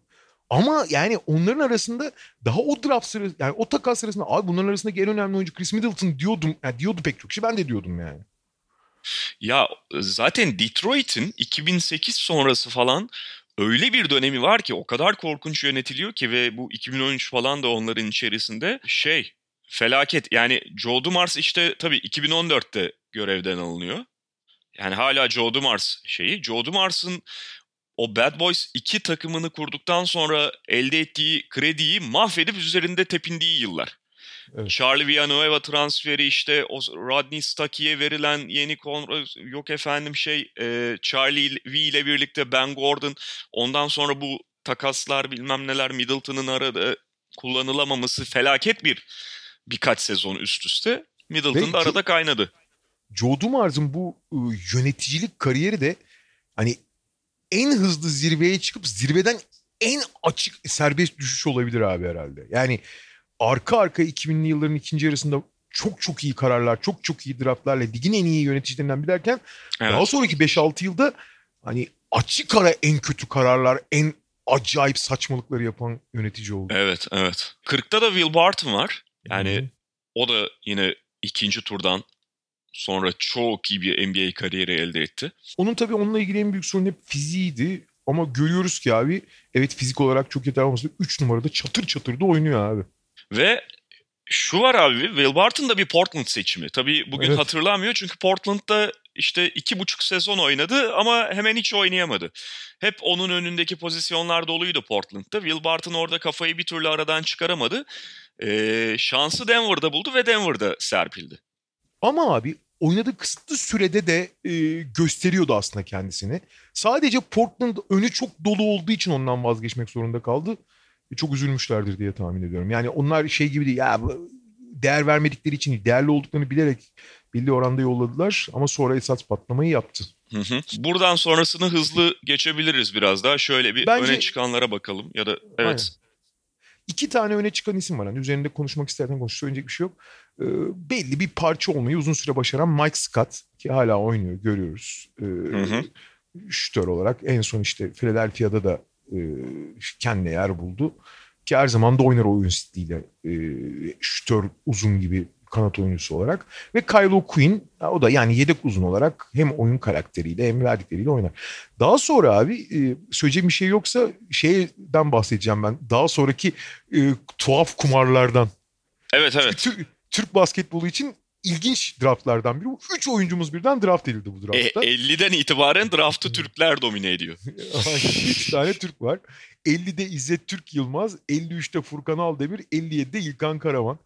Ama yani onların arasında daha o draft sırası yani o takas sırasında abi bunların arasındaki en önemli oyuncu Chris Middleton diyordum. Yani diyordu pek çok kişi ben de diyordum yani. Ya zaten Detroit'in 2008 sonrası falan öyle bir dönemi var ki o kadar korkunç yönetiliyor ki ve bu 2013 falan da onların içerisinde şey felaket. Yani Joe Dumars işte tabii 2014'te görevden alınıyor. Yani hala Joe Dumars şeyi. Joe Dumars'ın o Bad Boys 2 takımını kurduktan sonra elde ettiği krediyi mahvedip üzerinde tepindiği yıllar. Evet. Charlie Villanueva transferi işte o Rodney Stuckey'e verilen yeni kon yok efendim şey e, Charlie V ile birlikte Ben Gordon ondan sonra bu takaslar bilmem neler Middleton'ın arada kullanılamaması felaket bir birkaç sezon üst üste. Middleton da arada kaynadı. Joe Dumars'ın bu ıı, yöneticilik kariyeri de hani en hızlı zirveye çıkıp zirveden en açık serbest düşüş olabilir abi herhalde. Yani arka arka 2000'li yılların ikinci yarısında çok çok iyi kararlar, çok çok iyi draftlarla ligin en iyi yöneticilerinden bir derken evet. daha sonraki 5-6 yılda hani açık ara en kötü kararlar, en acayip saçmalıkları yapan yönetici oldu. Evet, evet. 40'ta da Will Barton var. Yani Hı-hı. o da yine ikinci turdan sonra çok iyi bir NBA kariyeri elde etti. Onun tabii onunla ilgili en büyük sorun hep fiziğiydi. Ama görüyoruz ki abi evet fizik olarak çok yeterli olmasa 3 numarada çatır çatır da oynuyor abi. Ve şu var abi Will Barton da bir Portland seçimi. Tabii bugün evet. hatırlamıyor çünkü Portland'da işte iki buçuk sezon oynadı ama hemen hiç oynayamadı. Hep onun önündeki pozisyonlar doluydu Portland'da. Will Barton orada kafayı bir türlü aradan çıkaramadı. Ee, şansı Denver'da buldu ve Denver'da serpildi. Ama abi oynadığı kısıtlı sürede de e, gösteriyordu aslında kendisini. Sadece Portland önü çok dolu olduğu için ondan vazgeçmek zorunda kaldı. E, çok üzülmüşlerdir diye tahmin ediyorum. Yani onlar şey gibi değil ya değer vermedikleri için değerli olduklarını bilerek belli oranda yolladılar ama sonra esas patlamayı yaptı. Hı hı. Buradan sonrasını hızlı geçebiliriz biraz daha. Şöyle bir Bence, öne çıkanlara bakalım ya da evet. Aynen. İki tane öne çıkan isim var. Yani üzerinde konuşmak istersen konuş. Söyleyecek bir şey yok. Ee, belli bir parça olmayı uzun süre başaran Mike Scott ki hala oynuyor görüyoruz. Ee, hı hı. Şütör olarak en son işte Philadelphia'da da e, kendine yer buldu. Ki her zaman da oynar oyun stiliyle e, şütör uzun gibi kanat oyuncusu olarak. Ve Kylo Quinn o da yani yedek uzun olarak hem oyun karakteriyle hem verdikleriyle oynar. Daha sonra abi e, söyleyecek bir şey yoksa şeyden bahsedeceğim ben. Daha sonraki e, tuhaf kumarlardan. Evet evet. Türk, Türk basketbolu için ilginç draftlardan biri. Üç oyuncumuz birden draft edildi bu draftta. E, 50'den itibaren draftı Türkler domine ediyor. Üç tane Türk var. 50'de İzzet Türk Yılmaz, 53'te Furkan Aldemir, 57'de İlkan Karaman.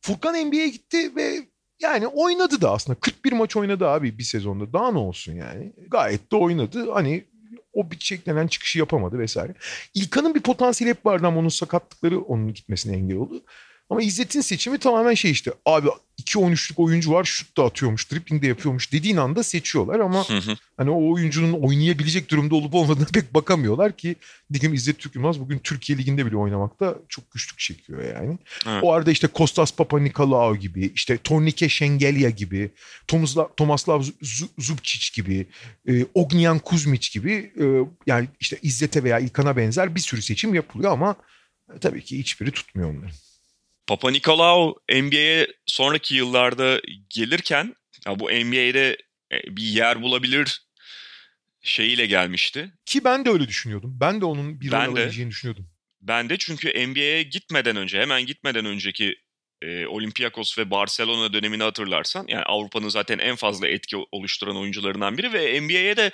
Furkan NBA'ye gitti ve yani oynadı da aslında. 41 maç oynadı abi bir sezonda. Daha ne olsun yani. Gayet de oynadı. Hani o bir beklenen çıkışı yapamadı vesaire. İlkan'ın bir potansiyeli hep vardı ama onun sakatlıkları onun gitmesine engel oldu. Ama İzzet'in seçimi tamamen şey işte abi 2-13'lük oyuncu var şut da atıyormuş, dribbling de yapıyormuş dediğin anda seçiyorlar ama hı hı. hani o oyuncunun oynayabilecek durumda olup olmadığına pek bakamıyorlar ki Digim İzzet Türk Yılmaz bugün Türkiye Ligi'nde bile oynamakta çok güçlük çekiyor yani. Evet. O arada işte Kostas Papanikolaou gibi, işte Tornike Şengelya gibi, Tomaslav Zubcic gibi, e, Ognian Kuzmic gibi e, yani işte İzzet'e veya İlkan'a benzer bir sürü seçim yapılıyor ama tabii ki hiçbiri tutmuyor onların. Papa Nikolaou NBA'ye sonraki yıllarda gelirken ya bu NBA'de e, bir yer bulabilir şeyiyle gelmişti. Ki ben de öyle düşünüyordum. Ben de onun bir rol de. alabileceğini düşünüyordum. Ben de çünkü NBA'ye gitmeden önce, hemen gitmeden önceki e, Olympiakos ve Barcelona dönemini hatırlarsan, yani Avrupa'nın zaten en fazla etki oluşturan oyuncularından biri ve NBA'ye de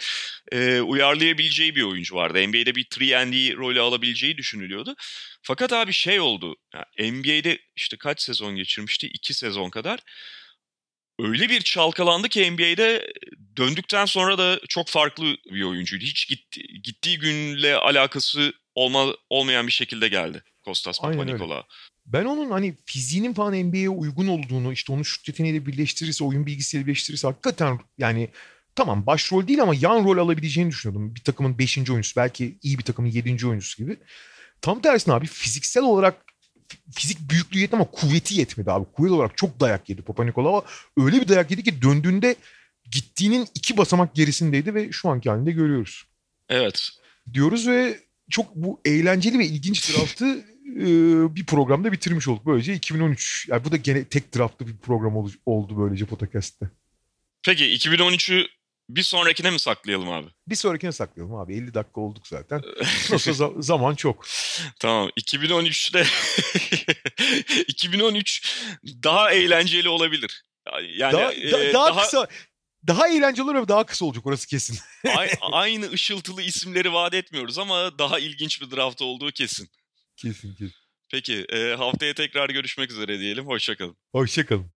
e, uyarlayabileceği bir oyuncu vardı. NBA'de bir 3 rolü alabileceği düşünülüyordu. Fakat abi şey oldu, yani NBA'de işte kaç sezon geçirmişti? 2 sezon kadar. Öyle bir çalkalandı ki NBA'de döndükten sonra da çok farklı bir oyuncuydu. Hiç gitti, gittiği günle alakası olma, olmayan bir şekilde geldi Kostas. Papanikolaou. Ben onun hani fiziğinin falan NBA'ye uygun olduğunu, işte onu şut yeteneğiyle birleştirirse, oyun bilgisiyle birleştirirse hakikaten yani tamam başrol değil ama yan rol alabileceğini düşünüyordum. Bir takımın 5. oyuncusu, belki iyi bir takımın 7. oyuncusu gibi. Tam tersine abi fiziksel olarak fizik büyüklüğü yetmedi ama kuvveti yetmedi abi. Kuvvet olarak çok dayak yedi Papa Nikolaou. Öyle bir dayak yedi ki döndüğünde gittiğinin iki basamak gerisindeydi ve şu anki halinde görüyoruz. Evet. Diyoruz ve çok bu eğlenceli ve ilginç draftı bir programda bitirmiş olduk. Böylece 2013. Yani bu da gene tek draftlı bir program ol- oldu böylece podcast'te. Peki 2013'ü bir sonrakine mi saklayalım abi? Bir sonrakine saklayalım abi. 50 dakika olduk zaten. Nasıl za- zaman çok. Tamam. 2013'te 2013 daha eğlenceli olabilir. Yani Daha, e, da- daha, kısa daha eğlenceli olur ama daha kısa olacak orası kesin. ay- aynı ışıltılı isimleri vaat etmiyoruz ama daha ilginç bir draft olduğu kesin. Kesin kesin. Peki e, haftaya tekrar görüşmek üzere diyelim. Hoşçakalın. Hoşçakalın.